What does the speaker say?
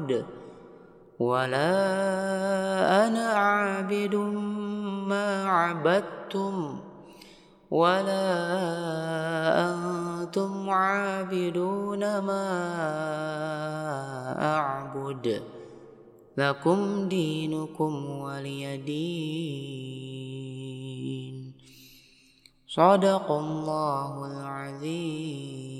أعبد ولا أنا عابد ما عبدتم ولا أنتم عابدون ما أعبد لكم دينكم ولي دين. صدق الله العظيم.